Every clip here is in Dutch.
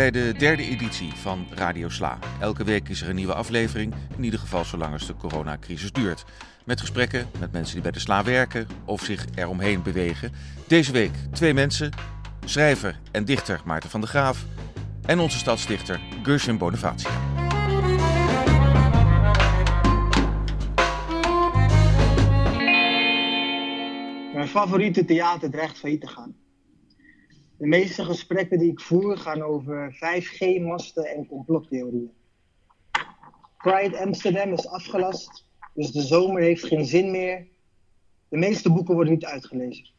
Bij de derde editie van Radio Sla. Elke week is er een nieuwe aflevering, in ieder geval zolang de coronacrisis duurt. Met gesprekken met mensen die bij de Sla werken of zich eromheen bewegen. Deze week twee mensen, schrijver en dichter Maarten van der Graaf en onze stadsdichter Gershwin Bonavacia. Mijn favoriete theater dreigt failliet te gaan. De meeste gesprekken die ik voer gaan over 5G-masten en complottheorieën. Pride Amsterdam is afgelast, dus de zomer heeft geen zin meer. De meeste boeken worden niet uitgelezen.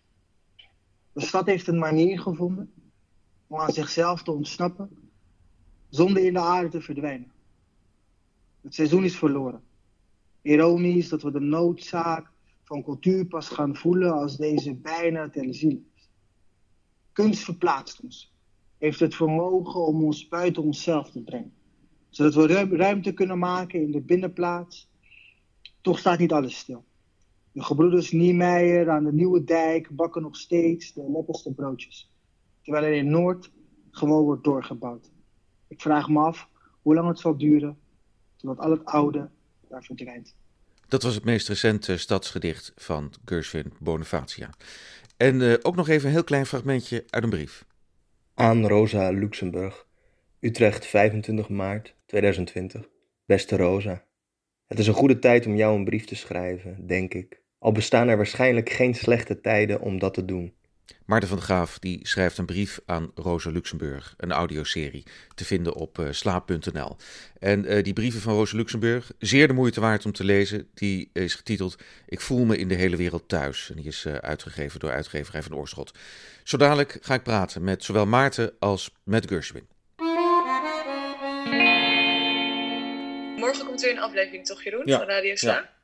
De stad heeft een manier gevonden om aan zichzelf te ontsnappen, zonder in de aarde te verdwijnen. Het seizoen is verloren. Ironisch dat we de noodzaak van cultuur pas gaan voelen als deze bijna ten ziele. Kunst verplaatst ons, heeft het vermogen om ons buiten onszelf te brengen, zodat we ruimte kunnen maken in de binnenplaats. Toch staat niet alles stil. De gebroeders Niemeyer aan de Nieuwe Dijk bakken nog steeds de lekkerste broodjes, terwijl er in Noord gewoon wordt doorgebouwd. Ik vraag me af hoe lang het zal duren totdat al het oude daar verdwijnt. Dat was het meest recente stadsgedicht van Gershwin Bonavacia. En uh, ook nog even een heel klein fragmentje uit een brief. Aan Rosa Luxemburg, Utrecht, 25 maart 2020. Beste Rosa, het is een goede tijd om jou een brief te schrijven, denk ik. Al bestaan er waarschijnlijk geen slechte tijden om dat te doen. Maarten van der Graaf die schrijft een brief aan Rosa Luxemburg, een audioserie te vinden op uh, slaap.nl. En uh, die brieven van Rosa Luxemburg, zeer de moeite waard om te lezen, die is getiteld Ik voel me in de hele wereld thuis. En die is uh, uitgegeven door uitgeverij van Oorschot. Zo dadelijk ga ik praten met zowel Maarten als met Gershwin. Morgen komt weer een aflevering, toch Jeroen, ja. van Radio Sla? Ja.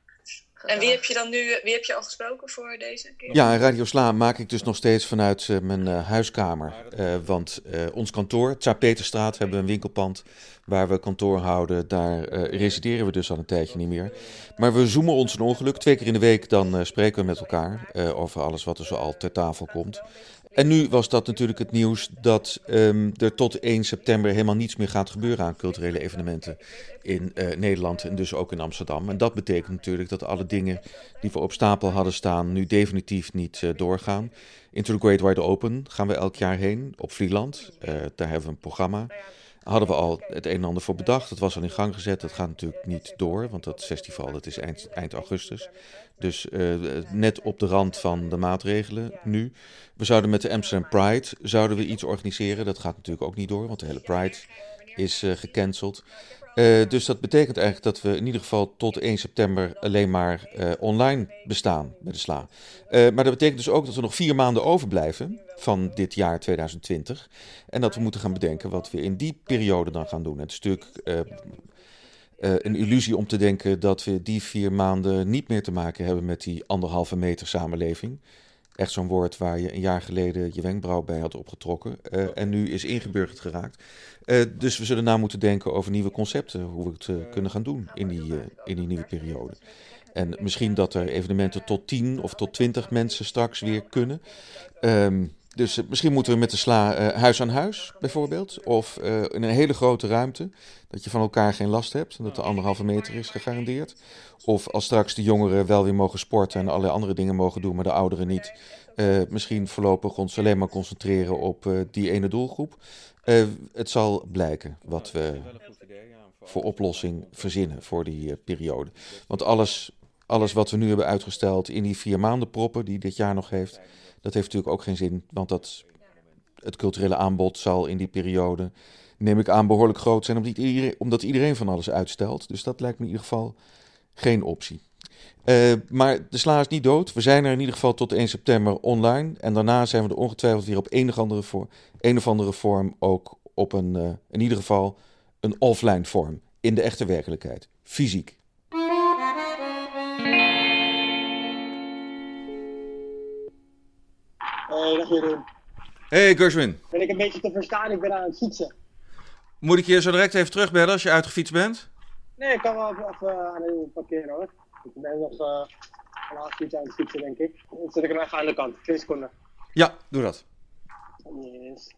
En wie heb je dan nu, wie heb je al gesproken voor deze keer? Ja, Radio Sla maak ik dus nog steeds vanuit uh, mijn uh, huiskamer. Uh, want ons kantoor, Tsaar Peterstraat, hebben we een winkelpand waar we kantoor houden. Daar resideren we dus al een tijdje niet meer. Maar we zoomen ons een ongeluk. Twee keer in de week dan spreken we met elkaar over alles wat er zo al ter tafel komt. En nu was dat natuurlijk het nieuws dat um, er tot 1 september helemaal niets meer gaat gebeuren aan culturele evenementen in uh, Nederland en dus ook in Amsterdam. En dat betekent natuurlijk dat alle dingen die we op stapel hadden staan nu definitief niet uh, doorgaan. Into the Great Wide Open gaan we elk jaar heen op Vlieland. Uh, daar hebben we een programma. Hadden we al het een en ander voor bedacht. Dat was al in gang gezet. Dat gaat natuurlijk niet door, want dat festival dat is eind, eind augustus. Dus uh, net op de rand van de maatregelen nu. We zouden met de Amsterdam Pride zouden we iets organiseren. Dat gaat natuurlijk ook niet door, want de hele Pride is uh, gecanceld. Uh, dus dat betekent eigenlijk dat we in ieder geval tot 1 september alleen maar uh, online bestaan met de SLA. Uh, maar dat betekent dus ook dat we nog vier maanden overblijven van dit jaar 2020. En dat we moeten gaan bedenken wat we in die periode dan gaan doen. Het is natuurlijk een illusie om te denken dat we die vier maanden niet meer te maken hebben met die anderhalve meter samenleving. Echt zo'n woord waar je een jaar geleden je wenkbrauw bij had opgetrokken. Uh, en nu is ingeburgerd geraakt. Uh, dus we zullen na moeten denken over nieuwe concepten. Hoe we het uh, kunnen gaan doen in die, in die nieuwe periode. En misschien dat er evenementen tot 10 of tot 20 mensen straks weer kunnen. Um, dus misschien moeten we met de sla huis aan huis bijvoorbeeld. Of in een hele grote ruimte. Dat je van elkaar geen last hebt. En dat de anderhalve meter is gegarandeerd. Of als straks de jongeren wel weer mogen sporten en allerlei andere dingen mogen doen, maar de ouderen niet. Misschien voorlopig ons alleen maar concentreren op die ene doelgroep. Het zal blijken wat we voor oplossing verzinnen voor die periode. Want alles, alles wat we nu hebben uitgesteld in die vier maanden proppen die dit jaar nog heeft, dat heeft natuurlijk ook geen zin. Want dat, het culturele aanbod zal in die periode, neem ik aan, behoorlijk groot zijn, omdat iedereen, omdat iedereen van alles uitstelt. Dus dat lijkt me in ieder geval geen optie. Uh, maar de sla is niet dood. We zijn er in ieder geval tot 1 september online. En daarna zijn we er ongetwijfeld weer op een of andere, voor, een of andere vorm ook op een, uh, in ieder geval een offline vorm. In de echte werkelijkheid. Fysiek. Hey, dag Jeroen. Hey Gershwin. Ben ik een beetje te verstaan? Ik ben aan het fietsen. Moet ik je zo direct even terugbellen als je uitgefietst bent? Nee, ik kan wel even, even aan de parkeren hoor. Ik ben nog uh, een half uurtje aan het fietsen, denk ik. Dan zet ik hem even aan de kant. Twee seconden. Ja, doe dat. Yes.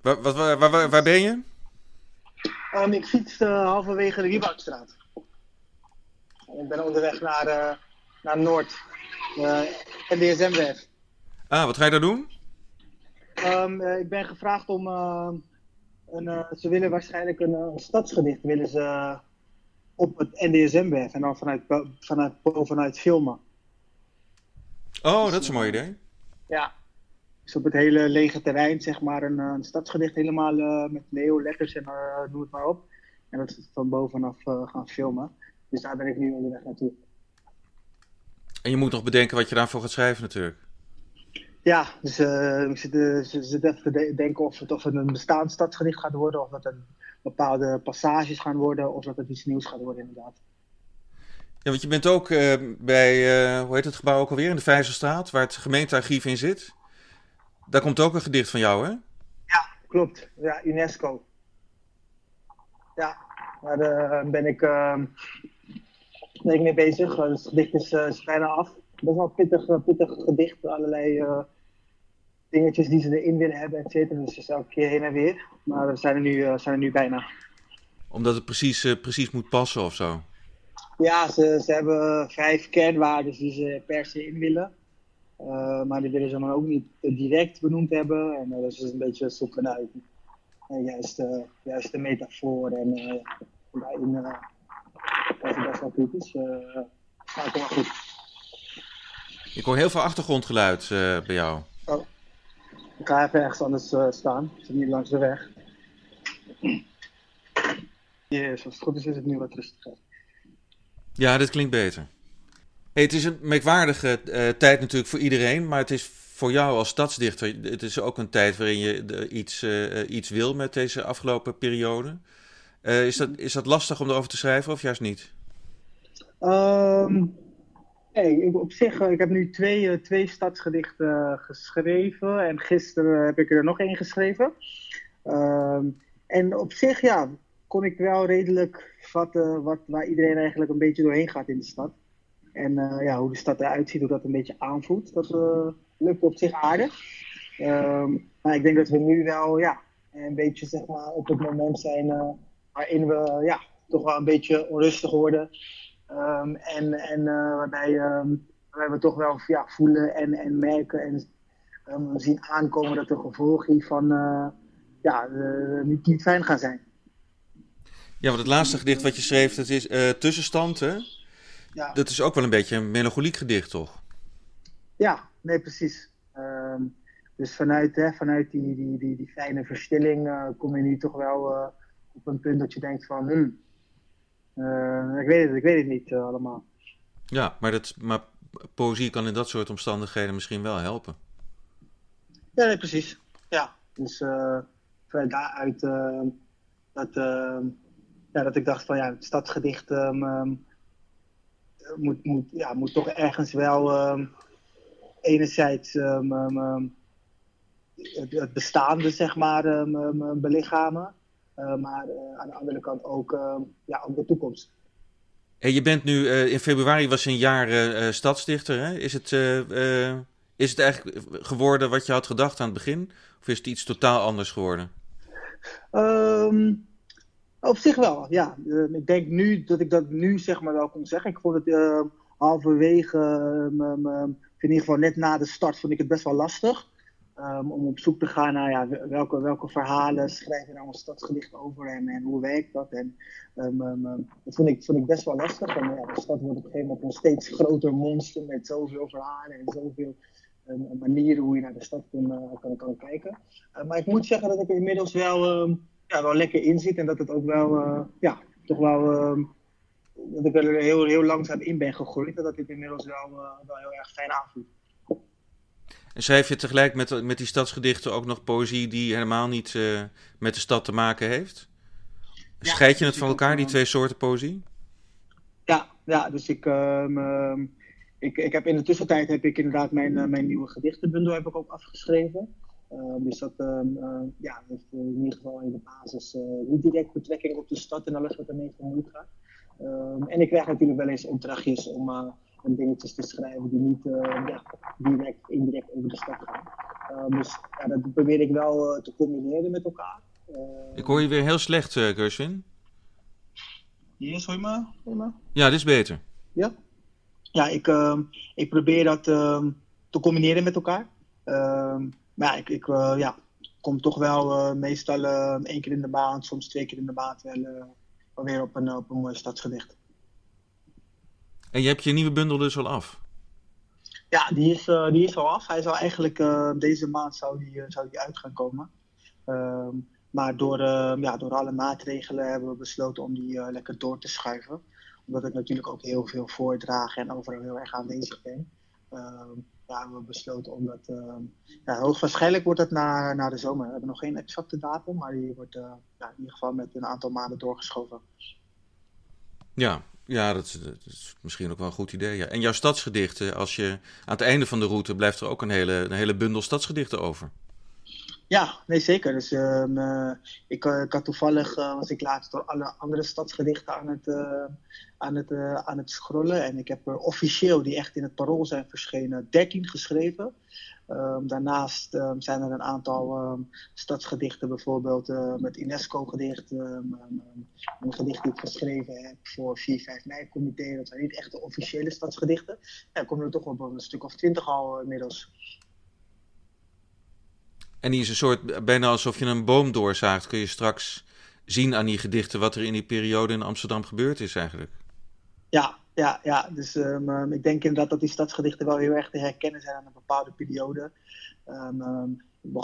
Waar, wat, waar, waar, waar ben je? Um, ik fiets uh, halverwege de Rieboudstraat. Ik ben onderweg naar, uh, naar Noord, uh, NDSM-weg. Ah, wat ga je daar doen? Um, ik ben gevraagd om. een, ze willen waarschijnlijk een, een stadsgedicht willen ze, op het NDSM-weg en dan vanuit, vanuit bovenuit filmen. Oh, dat is een mooi idee. Ja, dus op het hele lege terrein, zeg maar, een, een stadsgedicht helemaal uh, met Leo-letters en uh, noem het maar op. En dat is van bovenaf uh, gaan filmen. Dus daar ben ik nu onderweg naartoe. En je moet nog bedenken wat je daarvoor gaat schrijven natuurlijk. Ja, dus ik zit, zit even te denken of het, of het een bestaand stadsgedicht gaat worden, of dat het bepaalde passages gaan worden, of dat het iets nieuws gaat worden inderdaad. Ja, want je bent ook bij, hoe heet het gebouw ook alweer, in de Vijzerstraat, waar het gemeentearchief in zit. Daar komt ook een gedicht van jou, hè? Ja, klopt. Ja, UNESCO. Ja, daar uh, ben, ik, uh, ben ik mee bezig. Uh, het gedicht is, is, bijna af. Best wel een pittig, pittig gedicht. Allerlei dingetjes die ze erin willen hebben, et cetera. Dus het is elke keer heen en weer. Maar we zijn er nu, zijn er nu bijna. Omdat het precies, precies moet passen of zo? Ja, ze, ze hebben vijf kernwaarden die ze per se in willen. Uh, maar die willen ze dan ook niet direct benoemd hebben. En uh, dat is dus een beetje zoeken naar uh, de metafoor. En daarin was het best wel kritisch. maar het wel goed. Ik hoor heel veel achtergrondgeluid bij jou. Oh. Ik ga even ergens anders staan. Ik zit niet langs de weg. Yes, als het goed is, is het nu wat rustiger. Ja, dit klinkt beter. Hey, het is een merkwaardige uh, tijd natuurlijk voor iedereen, maar het is voor jou als stadsdichter, het is ook een tijd waarin je iets, uh, iets wil met deze afgelopen periode. Uh, is, dat, is dat lastig om erover te schrijven of juist niet? Um, hey, op zich, ik heb nu twee, twee stadsgedichten geschreven en gisteren heb ik er nog één geschreven. Um, en op zich, ja, kon ik wel redelijk vatten wat, waar iedereen eigenlijk een beetje doorheen gaat in de stad. En ja, hoe de stad eruit ziet, hoe dat een beetje aanvoelt, dat lukt op zich aardig. Um, maar ik denk dat we nu wel ja, een beetje zeg maar, op het moment zijn waarin we ja, toch wel een beetje onrustig worden. Um, en en waarbij, um, waarbij we toch wel ja, voelen en, en merken en zien aankomen dat de gevolgen hiervan ja, niet, niet fijn gaan zijn. Ja, want het laatste gedicht wat je schreef, dat is Tussenstand, hè? Ja. Dat is ook wel een beetje een melancholiek gedicht, toch? Ja, nee, precies. Um, dus vanuit, hè, vanuit die, die, die, die fijne verstilling uh, kom je nu toch wel uh, op een punt dat je denkt van... Hmm, uh, ik weet het, ik weet het niet allemaal. Ja, maar, dat, maar poëzie kan in dat soort omstandigheden misschien wel helpen. Ja, nee, precies. Ja, dus vanuit daaruit dat, ja, dat ik dacht van ja, het stadsgedicht... Um, moet, moet, ja, moet toch ergens wel um, enerzijds um, het, het, bestaande zeg maar, belichamen, uh, maar uh, aan de andere kant ook, ja, ook de toekomst. Hey, je bent nu, uh, in februari was je een jaar stadsdichter. Hè? Is, het, is het eigenlijk geworden wat je had gedacht aan het begin? Of is het iets totaal anders geworden? Um, op zich wel, ja. Uh, ik denk nu dat ik dat nu zeg maar wel kon zeggen. Ik vond het uh, halverwege, um, in ieder geval net na de start, vond ik het best wel lastig. Um, om op zoek te gaan naar ja, welke, welke verhalen schrijf je nou een stadsgedicht over en, en hoe werkt dat. En, dat vond ik, vond best wel lastig. En ja, de stad wordt op een gegeven moment een steeds groter monster met zoveel verhalen en zoveel manieren hoe je naar de stad kan, kan kijken. Uh, maar ik moet zeggen dat ik inmiddels wel ja, wel lekker in zit. En dat het ook wel, uh, ja, toch wel, dat ik er heel, heel langzaam in ben gegroeid. En dat dit inmiddels wel, wel heel erg fijn aanvoelt. En schrijf je tegelijk met, met die stadsgedichten ook nog poëzie die helemaal niet met de stad te maken heeft? Scheid je het van elkaar, die twee soorten poëzie? Ja, ja dus ik, um, ik, ik heb in de tussentijd heb ik inderdaad mijn, mijn nieuwe gedichtenbundel heb ik ook afgeschreven. Ehm, dus dat ehm, ehm, ja, heeft in ieder geval in de basis eh, niet direct betrekking op de stad en alles wat ermee gemoeid gaat. en ik krijg natuurlijk wel eens opdrachtjes om, uh, om dingetjes te schrijven die niet ja, direct, indirect over de stad gaan. dus ja, dat probeer ik wel te combineren met elkaar. ik hoor je weer heel slecht, uh, Gershwin. Yes, hoor je me? Hoor je me? Ja, dit is beter. Ja? Ja, ik, ehm, ik probeer dat ehm, te combineren met elkaar. Ehm, maar ja, ik, ik ja, kom toch wel meestal één keer in de maand, soms twee keer in de maand wel, wel weer op een, op een mooi stadsgedicht. En je hebt je nieuwe bundel dus al af? Ja, die is, uh, die is al af. Hij zou eigenlijk uh, deze maand zou die, zou die uit gaan komen. Maar door, ja, door alle maatregelen hebben we besloten om die lekker door te schuiven. Omdat ik natuurlijk ook heel veel voordraag en overal heel erg aanwezig ben. Uh, ja, hebben we besloten om dat. Ehm, ja, hoogstwaarschijnlijk wordt het na, na de zomer. We hebben nog geen exacte datum, maar die wordt eh, ja, in ieder geval met een aantal maanden doorgeschoven. Ja, ja, dat is, misschien ook wel een goed idee. Ja. En jouw stadsgedichten, als je aan het einde van de route blijft er ook een hele, een hele bundel stadsgedichten over. Ja, nee zeker. Dus, um, uh, ik, ik, had toevallig, uh, was ik laatst door alle andere stadsgedichten aan het, aan het, aan het scrollen. En ik heb er officieel, die echt in het parool zijn verschenen, 13 geschreven. Um, daarnaast um, zijn er een aantal stadsgedichten, bijvoorbeeld met UNESCO-gedicht. een gedicht die ik geschreven heb voor 4-5 mei-comité. Dat zijn niet echt de officiële stadsgedichten. Ja, ik kom er toch op een stuk of twintig al inmiddels. En die is een soort, bijna alsof je een boom doorzaagt, kun je straks zien aan die gedichten wat er in die periode in Amsterdam gebeurd is eigenlijk. Ja, ja, ja. Dus um, ik denk inderdaad dat die stadsgedichten wel heel erg te herkennen zijn aan een bepaalde periode. Um, um,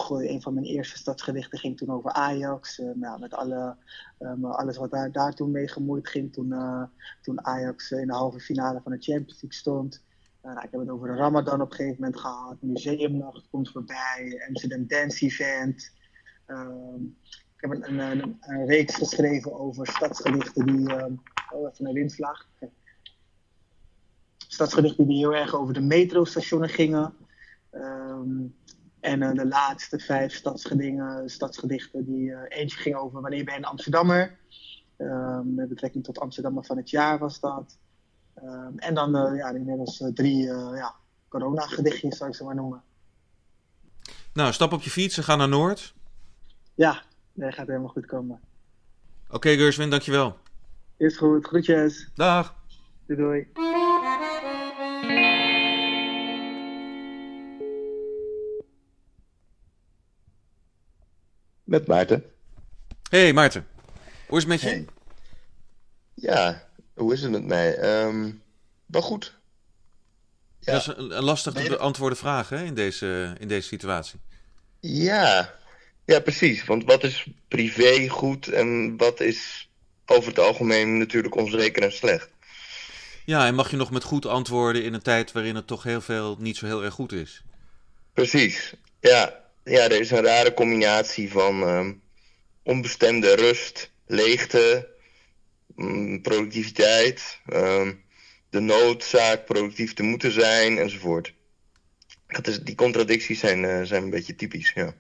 een van mijn eerste stadsgedichten ging toen over Ajax. nou, met alle, alles wat daar, daar toen mee gemoeid ging. Toen, uh, toen Ajax in de halve finale van de Champions League stond. Uh, ik heb het over de Ramadan op een gegeven moment gehad. Museumnacht komt voorbij. Amsterdam Dance Event. Uh, ik heb een, een, een, reeks geschreven over stadsgedichten die. Uh, oh, even een windvlaag. Stadsgedichten die heel erg over de metrostationen gingen. Um, en uh, de laatste vijf stadsgedichten, stadsgedichten die uh, eentje ging over wanneer ben je een Amsterdammer. Um, met betrekking tot Amsterdammer van het jaar was dat. Ehm, en dan uh, ja, inmiddels uh, drie uh, ja, corona-gedichtjes, zou ik ze maar noemen. Nou, stap op je fiets en ga naar Noord. Ja, dat gaat helemaal goed komen. Oké, okay, Gerswin, dankjewel. Is goed, groetjes. Dag. Doei doei. Met Maarten. Hey Maarten, hoe is het met je? Hey. Ja, hoe is het met mij? Um, wel goed. Ja. Dat is een, een lastig te beantwoorden vraag hè, in, deze, in deze situatie. Ja. ja, precies. Want wat is privé goed en wat is over het algemeen natuurlijk onzeker en slecht? Ja, en mag je nog met goed antwoorden in een tijd waarin het toch heel veel niet zo heel erg goed is? Precies. Ja, ja er is een rare combinatie van um, onbestemde rust, leegte, productiviteit, ehm, de noodzaak productief te moeten zijn enzovoort. Dat is, die contradicties zijn, uh, zijn een beetje typisch, ja.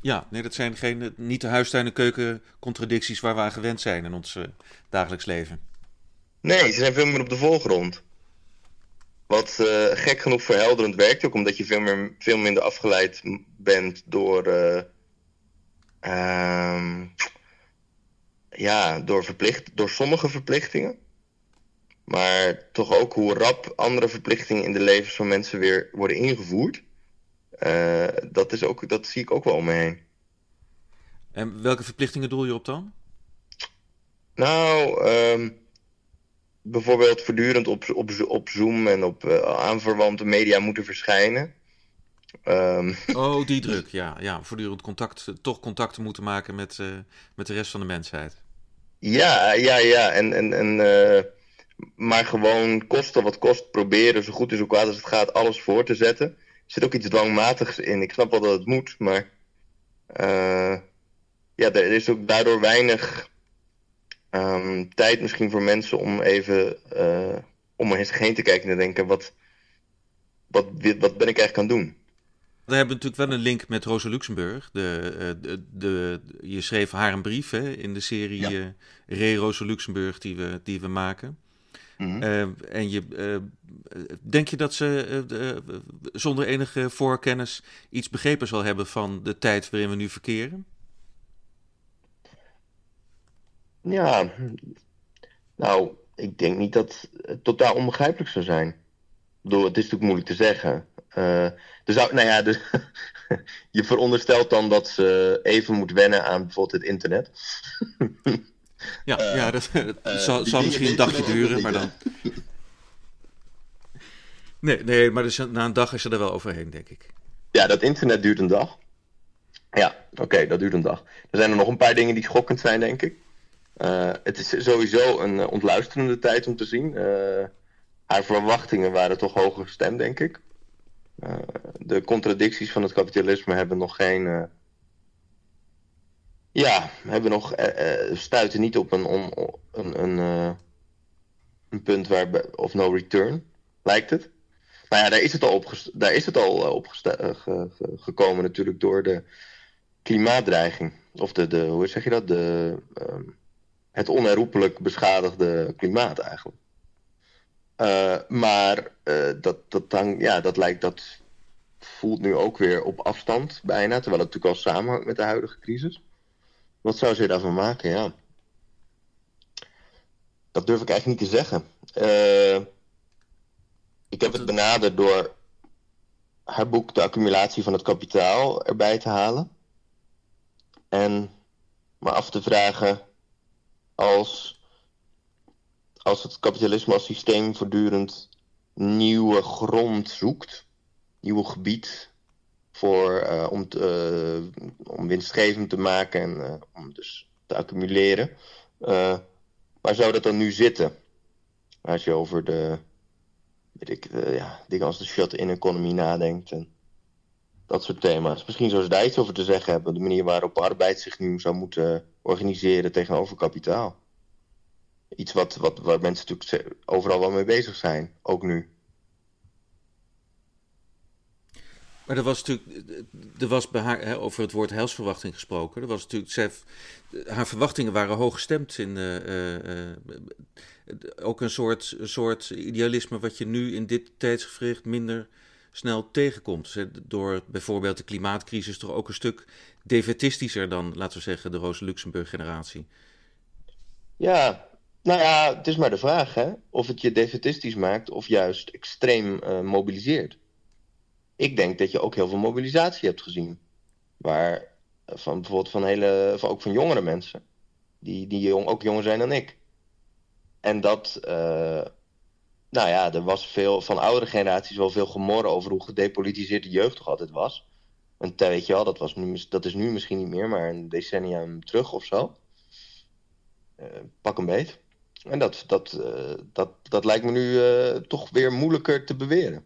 Ja, nee, dat zijn geen, niet de huistuin- en keuken contradicties waar we aan gewend zijn in ons uh, dagelijks leven. Nee, ze zijn veel meer op de voorgrond. Wat uh, gek genoeg verhelderend werkt, ook omdat je veel, meer, veel minder afgeleid bent door ehm, ja, door, verplicht, door sommige verplichtingen. Maar toch ook hoe rap andere verplichtingen in de levens van mensen weer worden ingevoerd. Uh, dat, is ook, dat zie ik ook wel om me heen. En welke verplichtingen doel je op dan? Nou, um, bijvoorbeeld voortdurend op, op, op Zoom en op uh, aanverwante media moeten verschijnen. Um. Oh, die druk, ja. ja. Voortdurend contact, toch contacten moeten maken met, uh, met de rest van de mensheid. Ja, ja, ja. En, en, en, uh, maar gewoon kosten wat kost proberen, zo goed is zo kwaad als het gaat, alles voor te zetten. Er zit ook iets dwangmatigs in. Ik snap wel dat het moet, maar uh, ja, er is ook daardoor weinig um, tijd misschien voor mensen om even uh, om er heen te kijken en te denken, wat, wat, wat ben ik eigenlijk aan het doen? We hebben natuurlijk wel een link met Rosa Luxemburg. De, eh, de, de, je schreef haar een brief hè, in de serie ja. uh, Re Rosa Luxemburg die we, die we maken. Mhm. en je, denk je dat ze zonder enige voorkennis iets begrepen zal hebben van de tijd waarin we nu verkeren? Ja, nou, ik denk niet dat het totaal onbegrijpelijk zou zijn. Ik bedoel, het is natuurlijk moeilijk te zeggen. Uh, dus, nou ja, dus, je veronderstelt dan dat ze even moet wennen aan bijvoorbeeld het internet. ja, uh, ja, dat, uh, zal, zal misschien een dagje duren, maar dan. Nee, nee maar dus, na een dag is ze er wel overheen, denk ik. Ja, dat internet duurt een dag. Ja, oké, dat duurt een dag. Er zijn er nog een paar dingen die schokkend zijn, denk ik. Uh, het is sowieso een uh, ontluisterende tijd om te zien. Uh, haar verwachtingen waren toch hoger gestemd, denk ik. De contradicties van het kapitalisme hebben nog geen. ja, hebben nog, stuiten niet op een, een, een, een punt waar. of no return, lijkt het. Nou ja, daar is het al, op, daar is het al gekomen, natuurlijk, door de klimaatdreiging. Of de, de hoe zeg je dat? De. Um, het onherroepelijk beschadigde klimaat eigenlijk. Uh, maar uh, dat, dat, dan, ja, dat lijkt dat voelt nu ook weer op afstand bijna, terwijl het natuurlijk al samenhangt met de huidige crisis. Wat zou ze daarvan maken? Ja. Dat durf ik eigenlijk niet te zeggen. Uh, ik heb het benaderd door haar boek De accumulatie van het kapitaal erbij te halen. En me af te vragen als, als het kapitalisme als systeem voortdurend nieuwe grond zoekt, nieuw gebied voor, uh, om, te, uh, om winstgevend te maken en uh, om dus te accumuleren. waar zou dat dan nu zitten? Als je over de, weet ik, ja, dingen als de shut-in economy nadenkt en dat soort thema's. Misschien zou ze daar iets over te zeggen hebben. De manier waarop arbeid zich nu zou moeten organiseren tegenover kapitaal. Iets wat, wat, waar mensen natuurlijk overal wel mee bezig zijn, ook nu. Maar er was natuurlijk, er was bij haar hè, over het woord heilsverwachting gesproken. Er was natuurlijk, zij, haar verwachtingen waren hoog gestemd in uh, uh, ook een soort, soort idealisme wat je nu in dit tijdsgevricht minder snel tegenkomt. Door bijvoorbeeld de klimaatcrisis toch ook een stuk defetistischer dan, laten we zeggen, de Rosa Luxemburg generatie. Ja, nou ja, het is maar de vraag hè? of het je defetistisch maakt of juist extreem uh, mobiliseert. Ik denk dat je ook heel veel mobilisatie hebt gezien. Waar eh, van bijvoorbeeld van hele, van, ook van jongere mensen, die, die jong, ook jonger zijn dan ik. En dat, uh, nou ja, er was veel van oudere generaties wel veel gemor over hoe gedepolitiseerd de jeugd toch altijd was. En weet je wel, dat, was nu, dat is nu misschien niet meer, maar een decennium terug of zo. Pak een beet. En dat, dat, uh, dat, dat lijkt me nu uh, toch weer moeilijker te beweren.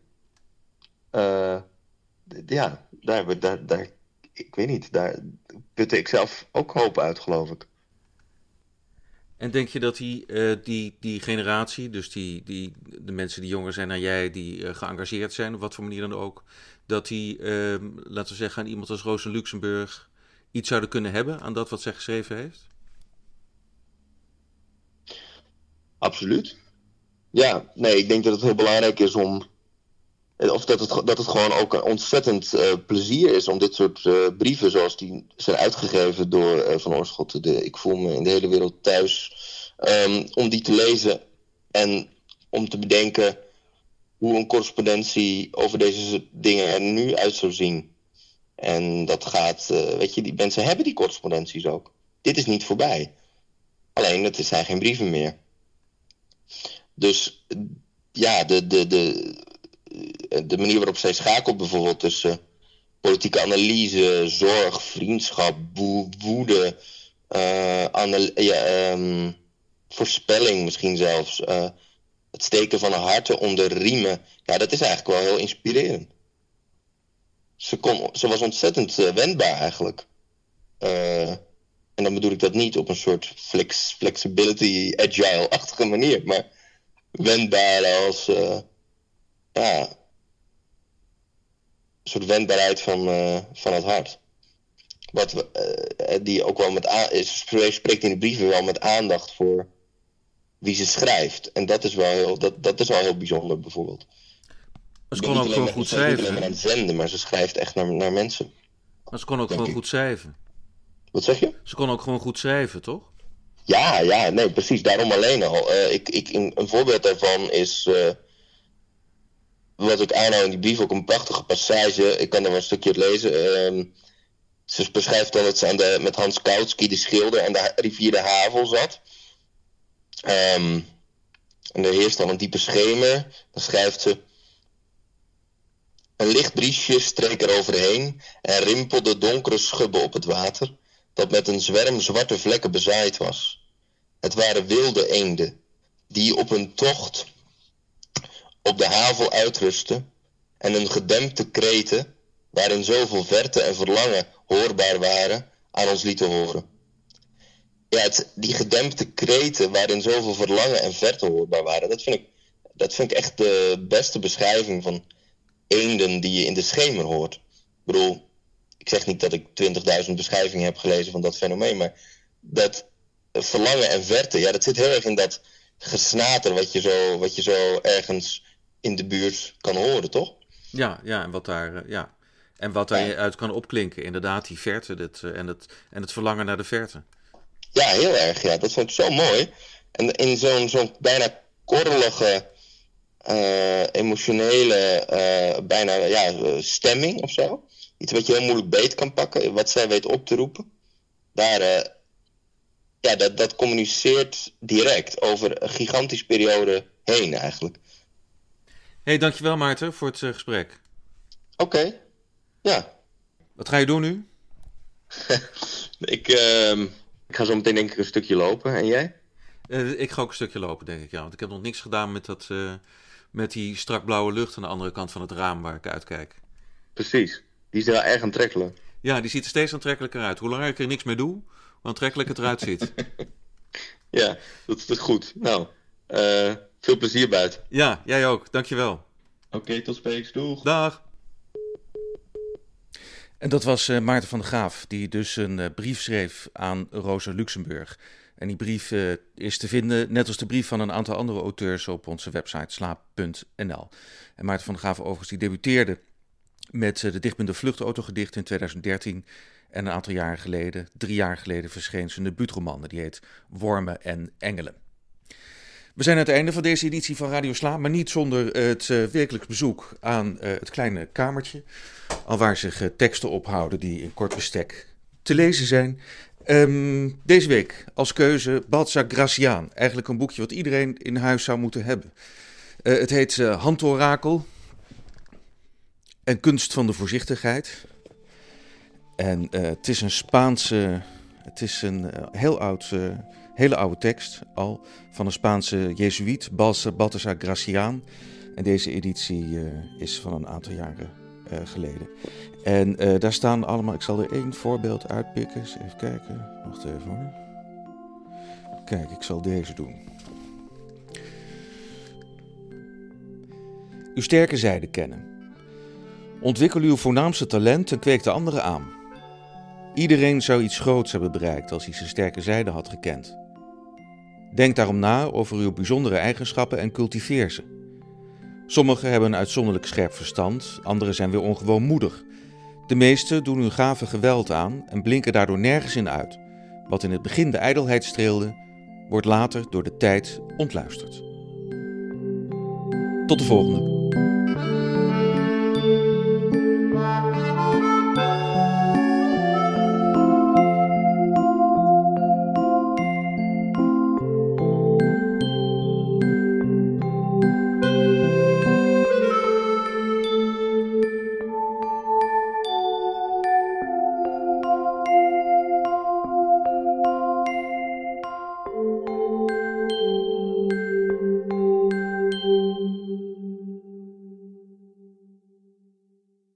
Uh, ja, daar, daar, daar, ik weet niet, daar putte ik zelf ook hoop uit, geloof ik. En denk je dat die, die, die generatie, dus die, die, de mensen die jonger zijn dan jij, die geëngageerd zijn, op wat voor manier dan ook, dat die, ehm, laten we zeggen, aan iemand als Roos Luxemburg iets zouden kunnen hebben aan dat wat zij geschreven heeft? Absoluut. Ja, nee, ik denk dat het heel belangrijk is om. Of dat het, dat het gewoon ook een ontzettend uh, plezier is om dit soort uh, brieven, zoals die zijn uitgegeven door uh, Van Oorschot, de Ik voel me in de hele wereld thuis, um, om die te lezen en om te bedenken hoe een correspondentie over deze dingen er nu uit zou zien. En dat gaat, weet je, die mensen hebben die correspondenties ook. Dit is niet voorbij. Alleen, het zijn geen brieven meer. Dus ja, de, de, de, de manier waarop zij schakelt bijvoorbeeld tussen politieke analyse, zorg, vriendschap, woede, ja, um, voorspelling misschien zelfs, uh, het steken van harten onder riemen, ja, dat is eigenlijk wel heel inspirerend. Ze, kon, ze was ontzettend uh, wendbaar eigenlijk. en dan bedoel ik dat niet op een soort flex, flexibility, agile-achtige manier, maar wendbaar als uh, ja, een soort wendbaarheid van, uh, van het hart. Wat uh, die ook wel met is, spreekt in de brieven wel met aandacht voor wie ze schrijft. En dat is wel heel, dat, dat is wel heel bijzonder bijvoorbeeld. Ze kon ook gewoon goed schrijven. Ze maar aan het zenden, maar ze schrijft echt naar, naar mensen. Maar ze kon ook gewoon goed schrijven. Wat zeg je? Ze kon ook gewoon goed schrijven, toch? Ja, ja, nee, precies. Daarom alleen al. Uh, ik, ik, een voorbeeld daarvan is. Uh, wat ik aanhoud in die brief, ook een prachtige passage. Ik kan er wel een stukje uit lezen. Uh, ze beschrijft dan dat ze aan de, met Hans Kautsky, de schilder, aan de rivier de Havel zat. Um, en er heerst dan een diepe schemer. Dan schrijft ze. Een licht briesje streek er overheen en rimpelde donkere schubben op het water, dat met een zwerm zwarte vlekken bezaaid was. Het waren wilde eenden, die op een tocht op de havel uitrusten en een gedempte kreten, waarin zoveel verte en verlangen hoorbaar waren, aan ons lieten horen. Ja, het, die gedempte kreten waarin zoveel verlangen en verte hoorbaar waren, dat vind ik, dat vind ik echt de beste beschrijving van eenden die je in de schemer hoort. Ik bedoel, ik zeg niet dat ik 20.000 beschrijvingen heb gelezen van dat fenomeen, maar dat verlangen en verte, ja, dat zit heel erg in dat gesnater wat je zo, wat je zo ergens in de buurt kan horen, toch? Ja, ja, en wat daar, eh, ja. En wat daaruit kan opklinken, inderdaad, die verte dit, eh, en, het, en het verlangen naar de verte. Ja, heel erg, ja. Dat vond ik zo mooi. En in zo'n zo'n bijna korrelige, uh, emotionele, uh, bijna ja, stemming of zo. Iets wat je heel moeilijk beet kan pakken, wat zij weet op te roepen. Daar, uh, ja, dat, dat communiceert direct over een gigantische periode heen eigenlijk hey, dankjewel Maarten voor het uh, gesprek. Oké, ja. Wat ga je doen nu? ik, uh, ik ga zo meteen denk ik een stukje lopen. En jij? Uh, ik ga ook een stukje lopen, denk ik, ja. Want ik heb nog niks gedaan met, dat, met die strak blauwe lucht aan de andere kant van het raam waar ik uitkijk. Precies. Die is wel erg aantrekkelijk. Ja, die ziet er steeds aantrekkelijker uit. Hoe langer ik er niks mee doe, hoe aantrekkelijk het eruit ziet. ja, dat is goed. Nou, uh, veel plezier buiten. Ja, jij ook. Dankjewel. Oké, okay, tot spreeks. Doeg. Dag. En dat was uh, Maarten van der Graaf, die dus een uh, brief schreef aan Rosa Luxemburg. En die brief uh, is te vinden, net als de brief van een aantal andere auteurs, op onze website slaap.nl. En Maarten van der Graaf overigens, die debuteerde met de dichtbundel Vluchtautogedicht in 2013. En een aantal jaren geleden, drie jaar geleden, verscheen zijn debuutroman. Die heet Wormen en Engelen. We zijn aan het einde van deze editie van Radio Sla, maar niet zonder het uh, werkelijks bezoek aan het kleine kamertje. Alwaar zich teksten ophouden die in kort bestek te lezen zijn. Um, deze week als keuze Balza Graciaan. Eigenlijk een boekje wat iedereen in huis zou moeten hebben. het heet Handorakel en Kunst van de Voorzichtigheid. En het is een Spaanse, het is een heel oud hele oude tekst al van een Spaanse jezuïet, Balthasar Graciaan. En deze editie is van een aantal jaren geleden. En daar staan allemaal, ik zal er één voorbeeld uitpikken. Even kijken. Wacht even hoor. Kijk, ik zal deze doen. Uw sterke zijde kennen. Ontwikkel uw voornaamste talent en kweek de anderen aan. Iedereen zou iets groots hebben bereikt als hij zijn sterke zijde had gekend. Denk daarom na over uw bijzondere eigenschappen en cultiveer ze. Sommigen hebben een uitzonderlijk scherp verstand, anderen zijn weer ongewoon moedig. De meesten doen hun gave geweld aan en blinken daardoor nergens in uit. Wat in het begin de ijdelheid streelde, wordt later door de tijd ontluisterd. Tot de volgende.